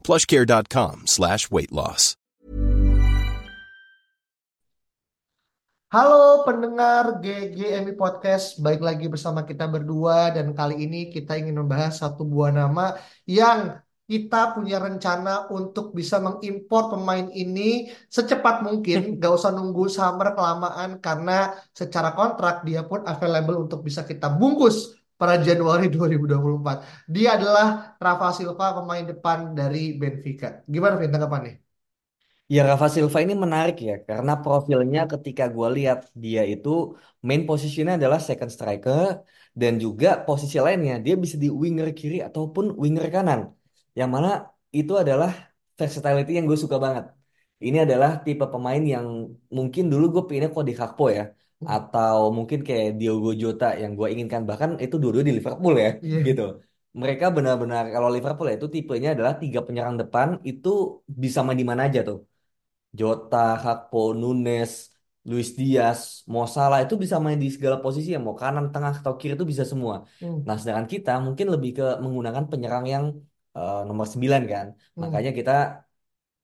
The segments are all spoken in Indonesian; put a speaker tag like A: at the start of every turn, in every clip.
A: plushcare.com slash weight loss.
B: Halo pendengar GGMI Podcast, baik lagi bersama kita berdua dan kali ini kita ingin membahas satu buah nama yang kita punya rencana untuk bisa mengimpor pemain ini secepat mungkin, gak usah nunggu summer kelamaan karena secara kontrak dia pun available untuk bisa kita bungkus pada Januari 2024. Dia adalah Rafa Silva, pemain depan dari Benfica. Gimana Vin tanggapannya?
C: Ya Rafa Silva ini menarik ya karena profilnya ketika gue lihat dia itu main posisinya adalah second striker dan juga posisi lainnya dia bisa di winger kiri ataupun winger kanan yang mana itu adalah versatility yang gue suka banget. Ini adalah tipe pemain yang mungkin dulu gue pinginnya kok di Gakpo ya atau mungkin kayak Diogo Jota yang gue inginkan bahkan itu dulu di Liverpool ya
B: Iya.
C: gitu. Mereka benar-benar kalau Liverpool ya itu tipenya adalah tiga penyerang depan itu bisa main di mana aja tuh. Jota, Gakpo, Nunes, Luis Diaz, Mo Salah itu bisa main di segala posisi ya, mau kanan, tengah, atau kiri itu bisa semua.
B: Hmm.
C: Nah, sedangkan kita mungkin lebih ke menggunakan penyerang yang eh, nomor 9 kan.
B: Hmm.
C: Makanya kita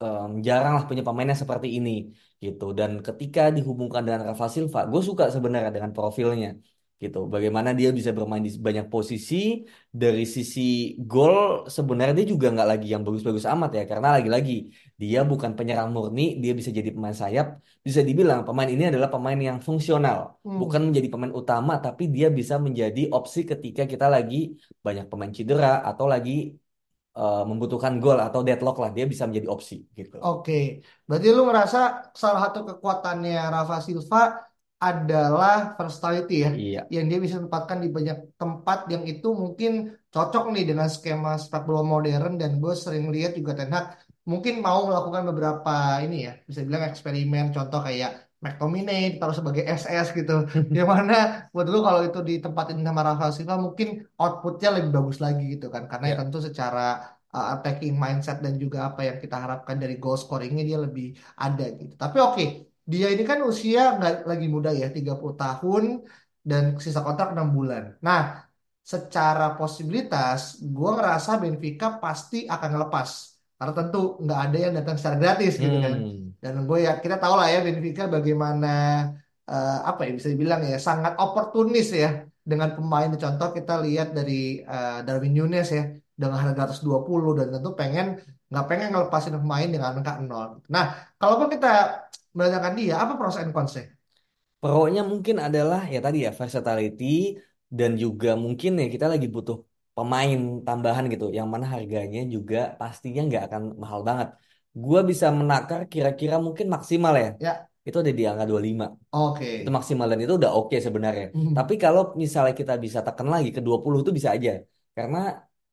C: em, jarang lah punya pemain yang seperti ini gitu. Dan ketika dihubungkan dengan Rafa Silva, gue suka sebenarnya dengan profilnya gitu. Bagaimana dia bisa bermain di banyak posisi dari sisi gol sebenarnya dia juga nggak lagi yang bagus-bagus amat ya karena lagi-lagi dia bukan penyerang murni, dia bisa jadi pemain sayap. Bisa dibilang pemain ini adalah pemain yang fungsional,
B: Hmm.
C: bukan menjadi pemain utama tapi dia bisa menjadi opsi ketika kita lagi banyak pemain cedera atau lagi eh, membutuhkan gol atau deadlock lah, dia bisa menjadi opsi gitu.
B: Oke, berarti lu ngerasa salah satu kekuatannya Rafa Silva adalah versatility ya,
C: Iya.
B: yang dia bisa tempatkan di banyak tempat yang itu mungkin cocok nih dengan skema sepak bola modern dan gue sering lihat juga Ten Hag mungkin mau melakukan beberapa ini ya, bisa bilang eksperimen, contoh kayak McTominay ditaruh sebagai SS gitu, yang mana buat gue kalau itu ditempatin sama Rafa Silva mungkin outputnya lebih bagus lagi gitu kan, karena ya
C: Ya.
B: tentu secara uh, attacking mindset dan juga apa yang kita harapkan dari goal scoringnya dia lebih ada gitu. Tapi oke, dia ini kan usia nggak lagi muda ya, 30 tahun dan sisa kontrak 6 bulan. Nah, secara posibilitas, gue ngerasa Benfica pasti akan ngelepas. Karena tentu nggak ada yang datang secara gratis gitu kan.
C: Hmm.
B: Dan gue ya kita tahu lah ya Benfica bagaimana eh, apa ya bisa dibilang ya sangat oportunis ya dengan pemain. Contoh kita lihat dari eh, Darwin Nunes ya dengan harga 120 dan tentu pengen nggak pengen ngelepasin pemain dengan angka nol. Nah, kalaupun kita mendatangkan dia, apa pros and cons-nya?
C: Pro-nya mungkin adalah ya tadi ya versatility dan juga mungkin ya kita lagi butuh pemain tambahan gitu yang mana harganya juga pastinya nggak akan mahal banget. Gua bisa menakar kira-kira mungkin maksimal ya.
B: Ya.
C: Itu ada di angka 25.
B: Oke.
C: Itu maksimal dan itu udah oke sebenarnya.
B: Hmm.
C: Tapi kalau misalnya kita bisa tekan lagi ke 20 itu bisa aja. Karena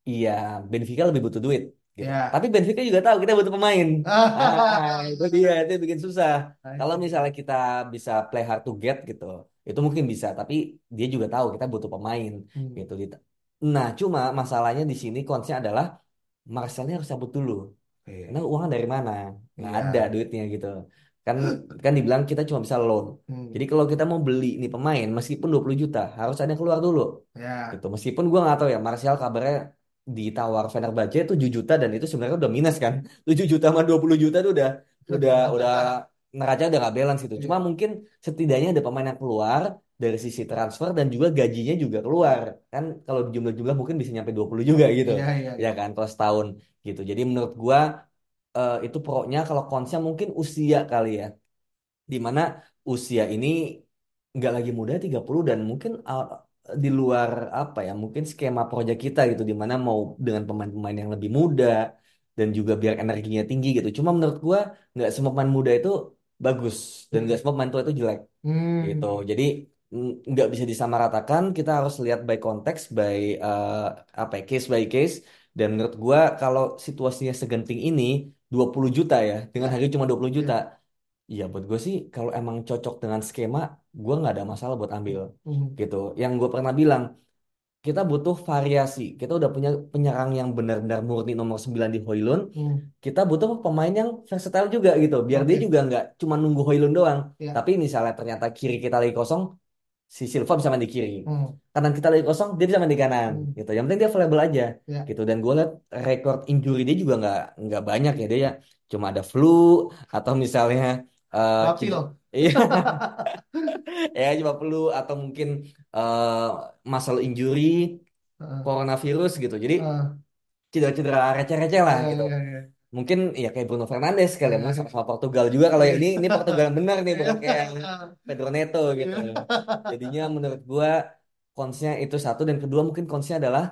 C: iya Benfica lebih butuh duit gitu.
B: Ya.
C: Tapi Benfica juga tahu kita butuh pemain. Ah, itu dia, itu bikin susah. Kalau misalnya kita bisa play hard to get gitu, itu mungkin bisa tapi dia juga tahu kita butuh pemain
B: Hmm.
C: gitu nah cuma masalahnya di sini konsepnya adalah Marcelnya harus cabut dulu
B: Oke.
C: karena uangnya dari mana nggak
B: Iya.
C: ada duitnya gitu kan kan dibilang kita cuma bisa loan
B: Hmm.
C: jadi kalau kita mau beli nih pemain meskipun 20 juta harus ada yang keluar dulu
B: Ya.
C: gitu meskipun gua nggak tahu ya Martial kabarnya ditawar Fenerbahce 7 juta dan itu sebenarnya udah minus kan 7 juta sama 20 juta itu udah udah udah neraca udah nggak balance gitu cuma
B: Iya.
C: mungkin setidaknya ada pemain yang keluar dari sisi transfer dan juga gajinya juga keluar. Kan kalau jumlah-jumlah mungkin bisa nyampe 20 juga gitu.
B: Iya, iya,
C: ya kan kalau setahun gitu. Jadi menurut gua eh, itu pro-nya kalau konsnya mungkin usia kali ya. Di mana usia ini nggak lagi muda 30 dan mungkin uh, di luar apa ya mungkin skema proyek kita gitu. Di mana mau dengan pemain-pemain yang lebih muda dan juga biar energinya tinggi gitu. Cuma menurut gua nggak semua pemain muda itu bagus dan nggak semua pemain tua itu jelek
B: Hmm.
C: gitu. Jadi nggak bisa disamaratakan kita harus lihat by konteks by uh, apa ya, case by case dan menurut gua kalau situasinya segenting ini 20 juta ya dengan harga cuma 20 juta Iya buat gue sih kalau emang cocok dengan skema gue nggak ada masalah buat ambil
B: Hmm.
C: gitu yang gue pernah bilang kita butuh variasi kita udah punya penyerang yang benar-benar murni nomor 9 di Hoylund
B: Hmm.
C: kita butuh pemain yang versatile juga gitu biar dia
B: Oke.
C: juga nggak cuma nunggu Hoylund doang
B: Ya.
C: tapi misalnya ternyata kiri kita lagi kosong si Silva bisa main di kiri
B: Hmm.
C: kanan kita lagi kosong dia bisa main di kanan
B: Hmm.
C: gitu yang penting dia available aja
B: Ya.
C: gitu dan gue liat record injury dia juga nggak nggak banyak ya dia ya cuma ada flu atau misalnya eh, cedera- iya ya cuma flu atau mungkin eh muscle injury
B: Heeh.
C: coronavirus gitu jadi
B: Heeh.
C: cedera-cedera receh-receh lah
B: Ya,
C: gitu
B: ya, ya.
C: Mungkin ya kayak Bruno Fernandes kali ya mungkin sama-sama Portugal juga kalau ini ini Portugal yang benar nih bukan kayak yang Pedro Neto gitu. Jadinya menurut gua konsnya itu satu dan kedua mungkin konsnya adalah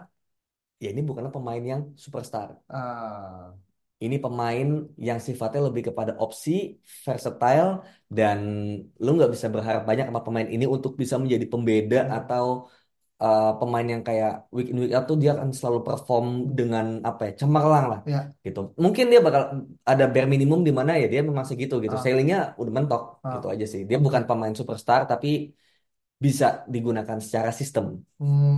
C: ya ini bukanlah pemain yang superstar.
B: Ah.
C: ini pemain yang sifatnya lebih kepada opsi versatile dan lu nggak bisa berharap banyak sama pemain ini untuk bisa menjadi pembeda atau uh, pemain yang kayak week in week out tuh dia akan selalu perform dengan apa ya cemerlang lah
B: Ya.
C: gitu mungkin dia bakal ada bare minimum di mana ya dia memang segitu gitu
B: Ah.
C: ceilingnya udah mentok
B: Ah.
C: gitu aja sih dia bukan pemain superstar tapi bisa digunakan secara sistem
B: Hmm,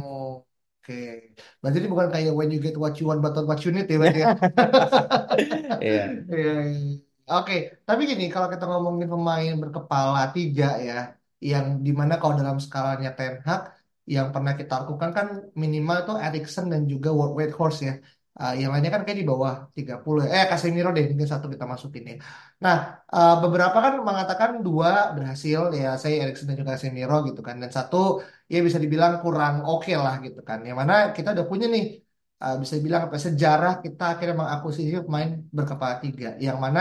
B: Oke. Berarti ini bukan kayak when you get what you want but not what you need ya berarti ya.
C: Iya.
B: Iya, iya. Oke, tapi gini kalau kita ngomongin pemain berkepala tiga ya, yang di mana kalau dalam skalanya Ten Hag yang pernah kita lakukan kan minimal itu Erikson dan juga Wout Weghorst ya. Ah, yang lainnya kan kayak di bawah 30 ya. Eh Casemiro deh mungkin satu kita masukin ya. Nah, eh, beberapa kan mengatakan dua berhasil ya, saya Erikson dan juga Casemiro gitu kan. Dan satu ya bisa dibilang kurang oke lah gitu kan. Yang mana kita udah punya nih uh, bisa bilang apa sejarah kita akhirnya mengakuisisi pemain berkepala tiga yang mana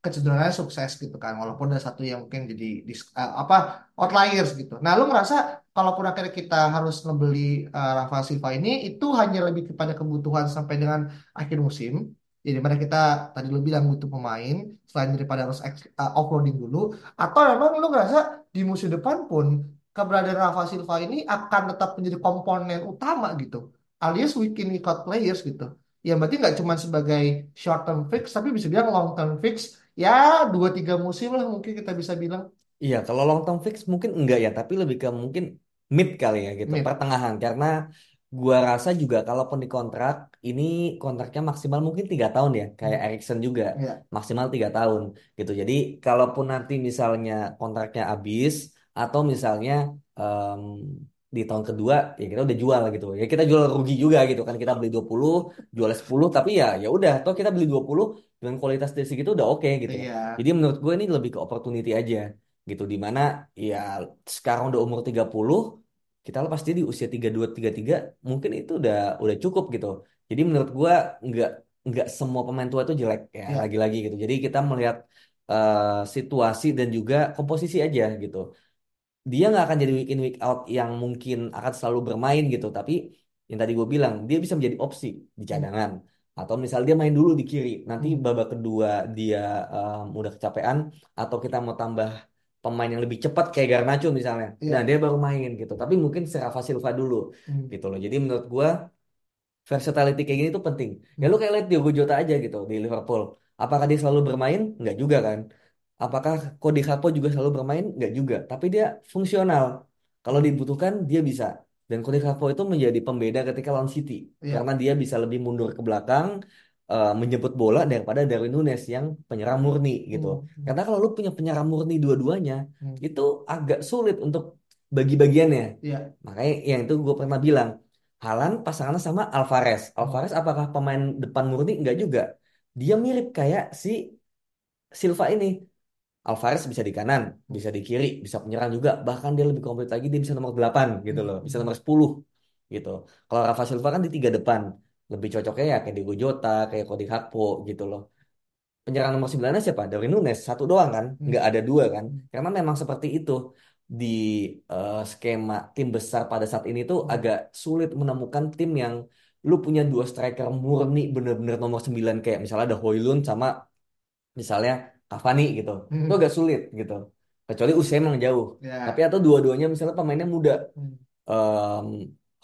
B: kecenderungannya sukses gitu kan walaupun ada satu yang mungkin jadi uh, apa outliers gitu. Nah, lu ngerasa kalaupun akhirnya kita harus ngebeli uh, Rafa Silva ini itu hanya lebih kepada kebutuhan sampai dengan akhir musim. Jadi mana kita tadi lu bilang butuh pemain selain daripada harus uh, offloading dulu atau memang lu ngerasa di musim depan pun keberadaan Rafa Silva ini akan tetap menjadi komponen utama gitu alias week out players gitu. Ya berarti nggak cuma sebagai short term fix tapi bisa bilang long term fix ya dua tiga musim lah mungkin kita bisa bilang
C: Iya, kalau long term fix mungkin enggak ya, tapi lebih ke mungkin mid kali ya gitu,
B: Mid.
C: pertengahan. Karena gua rasa juga kalaupun di kontrak ini kontraknya maksimal mungkin tiga tahun ya, kayak
B: Hmm.
C: Erikson juga
B: ya
C: maksimal tiga tahun gitu. Jadi kalaupun nanti misalnya kontraknya habis atau misalnya em, di tahun kedua ya kita udah jual gitu. Ya kita jual rugi juga gitu kan kita beli 20, jual 10 tapi ya ya udah toh kita beli 20 dengan kualitas dari segitu udah oke gitu.
B: iya
C: Jadi menurut gue ini lebih ke opportunity aja gitu di mana ya sekarang udah umur 30 kita lepas dia di usia 32 33 mungkin itu udah udah cukup gitu. Jadi menurut gue nggak nggak semua pemain tua itu jelek ya
B: Ya.
C: lagi-lagi gitu. Jadi kita melihat eh, situasi dan juga komposisi aja gitu dia nggak akan jadi week in week out yang mungkin akan selalu bermain gitu. Tapi yang tadi gue bilang dia bisa menjadi opsi di cadangan. Atau misal dia main dulu di kiri nanti
B: Hmm.
C: babak kedua dia um, udah kecapean atau kita mau tambah pemain yang lebih cepat kayak Garnacho misalnya
B: Iya.
C: nah dia baru main gitu. Tapi mungkin Rafa Silva dulu
B: Hmm.
C: gitu loh. Jadi menurut gue versatility kayak gini tuh penting. Ya
B: Hmm.
C: lu kayak lihat Diogo Jota aja gitu di Liverpool. Apakah dia selalu bermain? Nggak juga kan apakah Cody Gakpo juga selalu bermain nggak juga tapi dia fungsional Kalau dibutuhkan dia bisa. Dan Cody Gakpo itu menjadi pembeda ketika lawan City
B: Iya.
C: karena dia bisa lebih mundur ke belakang eh, menjemput bola daripada Darwin Nunes yang penyerang murni gitu.
B: Hmm.
C: Karena kalau lu punya penyerang murni dua-duanya
B: Hmm.
C: itu agak sulit untuk bagi-bagiannya.
B: Iya.
C: Makanya yang itu gue pernah bilang, Haaland pasangannya sama Alvarez. Alvarez apakah pemain depan murni? Enggak juga. Dia mirip kayak si Silva ini. Alvarez bisa di kanan, bisa di kiri, bisa penyerang juga. Bahkan dia lebih komplit lagi, dia bisa nomor 8 gitu loh. Bisa nomor 10 gitu. Kalau Rafa Silva kan di tiga depan. Lebih cocoknya ya kayak Diego Jota, kayak Cody Gakpo gitu loh. Penyerang nomor 9 siapa? Darwin Nunes, satu doang kan?
B: Hmm.
C: Nggak ada dua kan? Karena memang seperti itu. Di eh, skema tim besar pada saat ini tuh
B: Hmm.
C: agak sulit menemukan tim yang lu punya dua striker murni bener-bener nomor 9 kayak misalnya ada Højlund sama misalnya Cavani gitu.
B: Hmm.
C: Itu agak sulit gitu. Kecuali usia emang jauh.
B: Ya.
C: Tapi atau dua-duanya misalnya pemainnya muda.
B: Hmm.
C: Em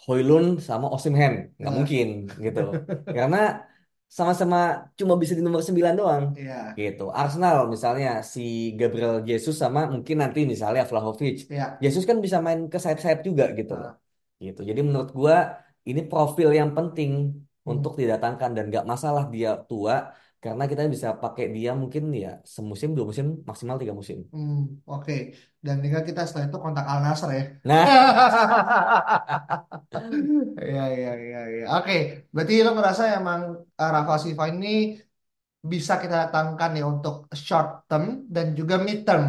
C: Højlund sama Osimhen. Nggak
B: Ya.
C: mungkin gitu. Karena sama-sama cuma bisa di nomor 9 doang.
B: Iya.
C: Gitu. Arsenal misalnya si Gabriel Jesus sama mungkin nanti misalnya Vlahovic.
B: Iya.
C: Jesus kan bisa main ke sayap-sayap juga gitu.
B: Ah.
C: Gitu. Jadi menurut gua ini profil yang penting
B: Hmm.
C: untuk didatangkan dan nggak masalah dia tua karena kita bisa pakai dia mungkin ya semusim dua musim maksimal tiga musim.
B: Hmm, oke. Dan tinggal kita setelah itu kontak Al Nassr ya.
C: Nah,
B: Iya, iya, iya, iya. Oke, berarti lo ngerasa emang uh, Rafa Silva ini bisa kita datangkan ya untuk short term dan juga mid term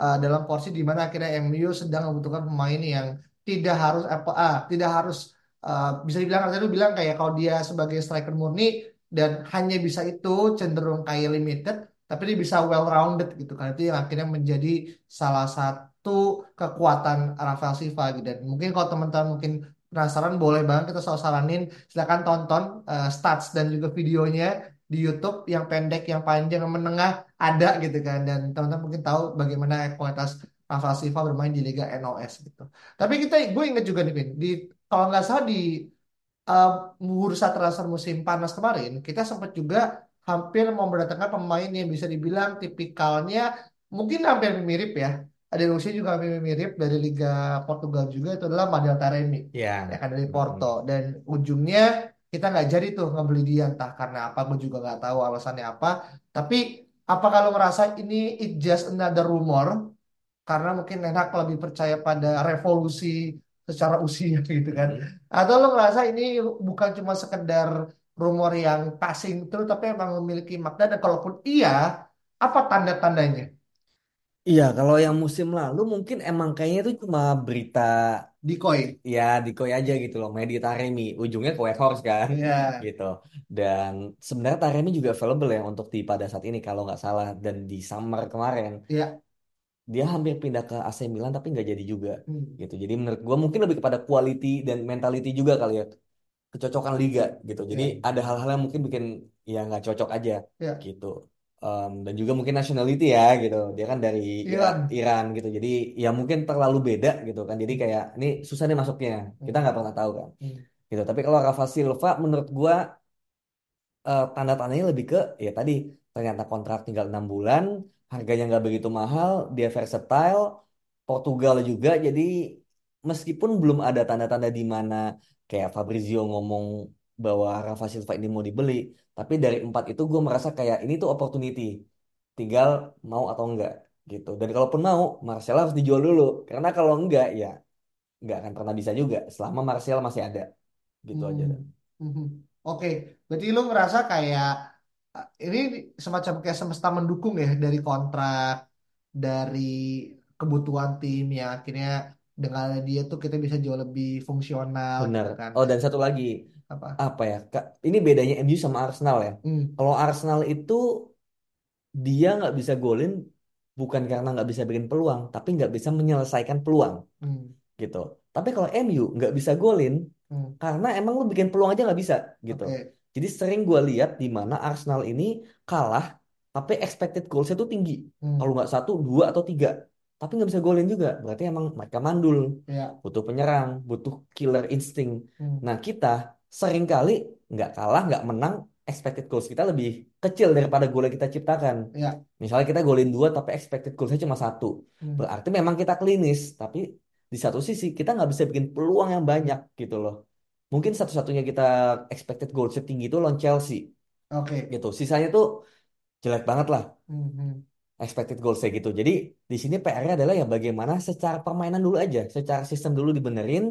B: Uh, dalam porsi di mana akhirnya MU sedang membutuhkan pemain yang tidak harus apa ah, tidak harus uh, bisa dibilang artinya lu bilang kayak kalau dia sebagai striker murni dan hanya bisa itu cenderung kayak limited tapi dia bisa well rounded gitu kan. Itu yang akhirnya menjadi salah satu kekuatan Rafael Silva gitu. Dan mungkin kalau teman-teman mungkin penasaran boleh banget kita saranin silakan tonton uh, stats dan juga videonya di YouTube yang pendek, yang panjang, yang menengah ada gitu kan. Dan teman-teman mungkin tahu bagaimana kualitas Rafael Silva bermain di Liga NOS gitu. Tapi kita gue ingat juga nih Vin, di kalau nggak salah di uh, bursa transfer musim panas kemarin kita sempat juga hampir mau mendatangkan pemain yang bisa dibilang tipikalnya mungkin hampir mirip ya. Ada yang usia juga hampir mirip dari Liga Portugal juga itu adalah Madel Taremi.
C: Ya.
B: ya kan dari Porto. Dan ujungnya kita nggak jadi tuh ngebeli dia entah karena apa gue juga nggak tahu alasannya apa. Tapi apa kalau ngerasa ini it just another rumor? Karena mungkin enak lebih percaya pada revolusi secara usia gitu kan. Atau lo ngerasa ini bukan cuma sekedar rumor yang passing terus tapi emang memiliki makna dan kalaupun iya apa tanda-tandanya?
C: Iya, kalau yang musim lalu mungkin emang kayaknya itu cuma berita
B: decoy.
C: Ya dikoi aja gitu loh, Medi Taremi, ujungnya ke Horse kan,
B: Iya.
C: gitu. Dan sebenarnya Taremi juga available ya untuk di pada saat ini kalau nggak salah. Dan di summer kemarin.
B: Iya.
C: Dia hampir pindah ke AC Milan tapi nggak jadi juga,
B: Hmm.
C: gitu. Jadi menurut gua mungkin lebih kepada quality dan mentality juga kali ya, kecocokan liga gitu. Jadi
B: Iya.
C: ada hal-hal yang mungkin bikin ya nggak cocok aja,
B: Iya.
C: gitu. Em, dan juga mungkin nationality ya gitu dia kan dari
B: Iran.
C: Iran gitu jadi ya mungkin terlalu beda gitu kan jadi kayak ini susah nih masuknya kita nggak pernah tahu kan
B: Hmm.
C: gitu tapi kalau Rafa Silva menurut gua eh, tanda-tandanya lebih ke ya tadi ternyata kontrak tinggal enam bulan harganya nggak begitu mahal dia versatile Portugal juga jadi meskipun belum ada tanda-tanda di mana kayak Fabrizio ngomong bahwa Rafa Silva ini mau dibeli tapi dari empat itu gue merasa kayak ini tuh opportunity tinggal mau atau enggak gitu dan kalaupun mau Marcel harus dijual dulu karena kalau enggak ya nggak akan pernah bisa juga selama Marcel masih ada gitu aja
B: Hmm. Mhm. Oke, berarti lu ngerasa kayak ini semacam kayak semesta mendukung ya dari kontrak, dari kebutuhan tim yang akhirnya dengan dia tuh kita bisa jauh lebih fungsional
C: benar
B: gitu kan.
C: oh dan satu lagi
B: Apa?
C: apa ya Kak, ini bedanya MU sama Arsenal ya
B: Hmm.
C: kalau Arsenal itu dia nggak bisa golin bukan karena nggak bisa bikin peluang tapi nggak bisa menyelesaikan peluang
B: Hmm.
C: gitu tapi kalau MU nggak bisa golin
B: Hmm.
C: karena emang lu bikin peluang aja nggak bisa gitu
B: Oke.
C: Jadi sering gue lihat di mana Arsenal ini kalah tapi expected goalsnya tuh tinggi
B: Hmm.
C: kalau nggak satu dua atau tiga tapi nggak bisa golin juga berarti emang mereka mandul
B: Ya.
C: butuh penyerang butuh killer insting
B: Hmm.
C: nah kita sering kali nggak kalah nggak menang expected goals kita lebih kecil daripada gol yang kita ciptakan
B: Ya.
C: misalnya kita golin dua tapi expected goalsnya cuma satu
B: Hmm.
C: berarti memang kita klinis tapi di satu sisi kita nggak bisa bikin peluang yang banyak gitu loh. Mungkin satu-satunya kita expected goal tinggi itu lawan Chelsea
B: Oke.
C: gitu. Sisanya tuh jelek banget lah
B: Mhm.
C: expected goals kayak gitu. Jadi di sini PR-nya adalah ya bagaimana secara permainan dulu aja, secara sistem dulu dibenerin.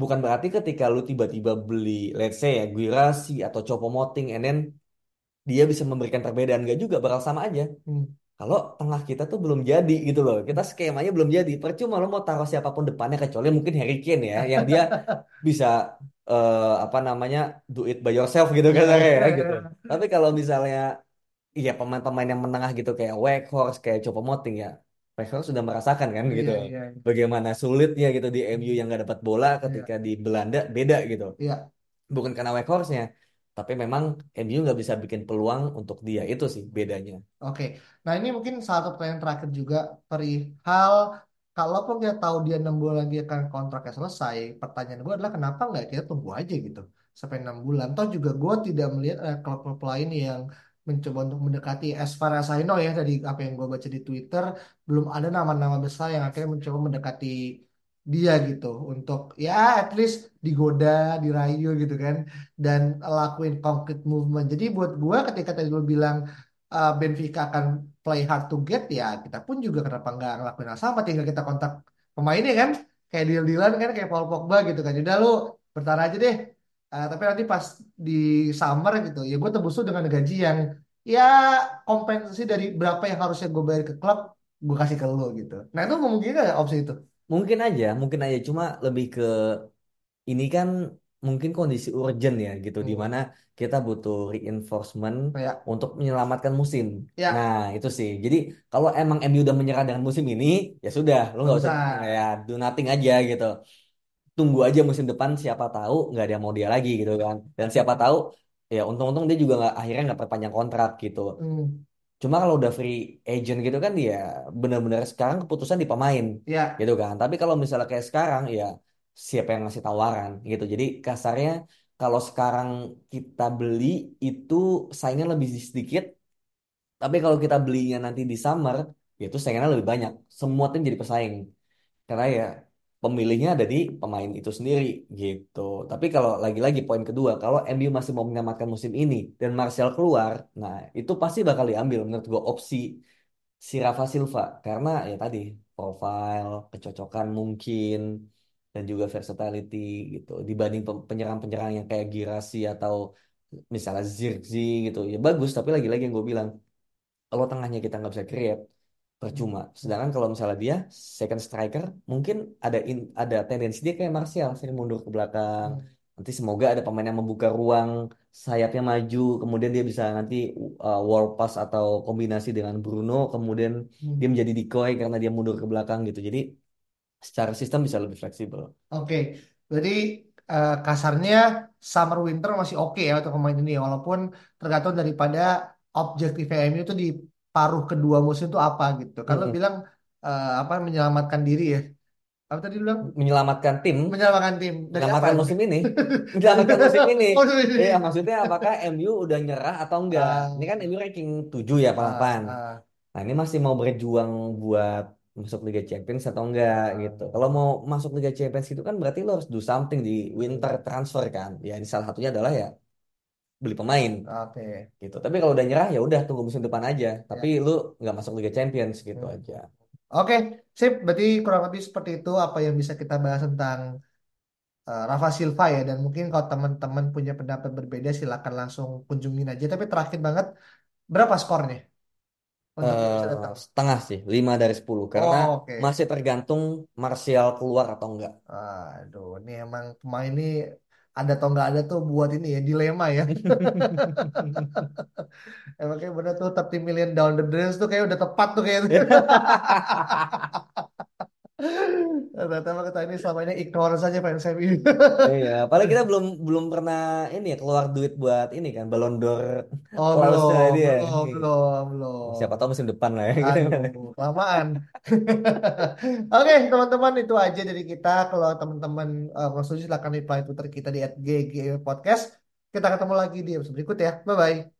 C: Bukan berarti ketika lu tiba-tiba beli, let's say ya, Guirassy atau Choupo-Moting, and then dia bisa memberikan perbedaan. Gak juga, bakal sama aja.
B: Hmm.
C: Kalau tengah kita tuh belum jadi gitu loh. Kita skemanya belum jadi. Percuma lo mau taruh siapa pun depannya kecuali mungkin Harry Kane ya, yang dia bisa eh, apa namanya do it by yourself gitu
B: Iya, iya,
C: ya gitu.
B: iya.
C: Tapi kalau misalnya iya pemain-pemain yang menengah gitu kayak Weghorst, kayak Choupo-Moting ya. Weghorst sudah merasakan kan gitu.
B: Iya, iya,
C: Bagaimana sulitnya gitu di MU yang nggak dapat bola ketika di Belanda beda gitu.
B: iya.
C: Bukan karena Weghorstnya, tapi memang MU nggak bisa bikin peluang untuk dia itu sih bedanya.
B: Oke, nah ini mungkin satu pertanyaan terakhir juga perihal kalaupun kita tahu dia enam bulan lagi akan kontraknya selesai, pertanyaan gue adalah kenapa nggak kita tunggu aja gitu sampai enam bulan? Toh juga gue tidak melihat ada klub-klub lain yang mencoba untuk mendekati as far as I know ya dari apa yang gue baca di Twitter belum ada nama-nama besar yang akhirnya mencoba mendekati dia gitu untuk ya at least digoda, dirayu gitu kan dan lakuin concrete movement. Jadi buat gue ketika tadi lo bilang uh, Benfica akan play hard to get ya kita pun juga kenapa nggak ngelakuin hal sama? Tinggal kita kontak pemainnya kan? Kayak deal-dealan kan kayak Paul Pogba gitu kan. Udah lu bertahan aja deh. Uh, tapi nanti pas di summer gitu ya gue tebus lu dengan gaji yang ya kompensasi dari berapa yang harusnya gue bayar ke klub gue kasih ke lu gitu. Nah itu mungkin nggak opsi itu
C: Mungkin aja, mungkin aja cuma lebih ke ini kan mungkin kondisi urgent ya gitu di
B: Hmm.
C: mana kita butuh reinforcement
B: ya
C: untuk menyelamatkan musim.
B: ya
C: Nah, itu sih. Jadi kalau emang MU udah menyerah dengan musim ini, ya sudah,
B: nggak
C: nggak usah
B: usah
C: ya do nothing aja gitu. Tunggu aja musim depan siapa tahu nggak ada yang mau dia lagi gitu kan. Dan siapa tahu ya untung-untung dia juga nggak akhirnya nggak perpanjang kontrak gitu.
B: Hmm.
C: Cuma kalau udah free agent gitu kan dia benar-benar sekarang keputusan di pemain
B: ya
C: gitu kan. Tapi kalau misalnya kayak sekarang ya siapa yang ngasih tawaran gitu. Jadi kasarnya kalau sekarang kita beli itu saingnya lebih sedikit. Tapi kalau kita belinya nanti di summer ya itu saingannya lebih banyak. Semua tim jadi pesaing. Karena ya pemilihnya ada di pemain itu sendiri gitu. Tapi kalau lagi-lagi poin kedua, kalau MU masih mau menyelamatkan musim ini dan Martial keluar, nah itu pasti bakal diambil menurut gue opsi si Rafa Silva. Karena ya tadi profile, kecocokan mungkin dan juga versatility gitu. Dibanding penyerang-penyerang yang kayak Girassi atau misalnya Zirkzee gitu ya bagus. Tapi lagi-lagi yang gue bilang kalau tengahnya kita nggak bisa create percuma. Sedangkan kalau misalnya dia second striker, mungkin ada in, ada tendensi dia kayak Martial sering mundur ke belakang.
B: Hmm.
C: Nanti semoga ada pemain yang membuka ruang sayapnya maju, kemudian dia bisa nanti uh, wall pass atau kombinasi dengan Bruno, kemudian
B: Hmm.
C: dia menjadi decoy karena dia mundur ke belakang gitu. Jadi secara sistem bisa lebih fleksibel.
B: Oke, berarti eh, kasarnya summer winter masih oke ya untuk pemain ini ya, walaupun tergantung daripada objektif MU itu di paruh kedua musim itu apa gitu. Kalau
C: Mm-mm.
B: bilang eh, apa menyelamatkan diri ya, apa tadi lu bilang
C: Menyelamatkan tim,
B: menyelamatkan tim dari apa?
C: menyelamatkan musim ini, menyelamatkan musim ini.
B: Oh, ini.
C: Iya, maksudnya apakah MU udah nyerah atau enggak?
B: Ah,
C: Ini kan MU ranking 7 ya,
B: ah,
C: 8.
B: ah,
C: Nah, ini masih mau berjuang buat masuk Liga Champions atau enggak gitu.
B: ah.
C: Kalau mau masuk Liga Champions itu kan berarti lo harus do something di winter transfer kan. Ya, ini salah satunya adalah ya beli pemain
B: Oke.
C: gitu. Tapi kalau udah nyerah ya udah tunggu musim depan aja. Tapi
B: Ya.
C: lu nggak masuk Liga Champions gitu
B: Hmm.
C: aja.
B: Oke, sip. Berarti kurang lebih seperti itu apa yang bisa kita bahas tentang eh, Rafa Silva ya. Dan mungkin kalau teman-teman punya pendapat berbeda silakan langsung kunjungin aja. Tapi terakhir banget, berapa skornya untuk yang bisa datang?
C: setengah sih, 5 dari 10 karena
B: Oh, oke.
C: masih tergantung Martial keluar atau enggak.
B: Aduh, ini emang pemain ini ada atau nggak ada tuh buat ini ya dilema ya. Emang kayak bener tuh 30 million down the drain tuh kayak udah tepat tuh kayaknya. Ternyata emang kita ini selama ini ignore saja fans MU.
C: Iya, padahal kita belum belum pernah ini ya keluar duit buat ini kan Ballon d'Or
B: Oh belum,
C: dia.
B: belum, belum, belum.
C: Siapa tahu musim depan lah ya.
B: Aduh, kelamaan. Oke, teman-teman itu aja dari kita. Kalau teman-teman uh, mau setuju silahkan reply Twitter kita di @ggg podcast. Kita ketemu lagi di episode berikut ya. Bye bye.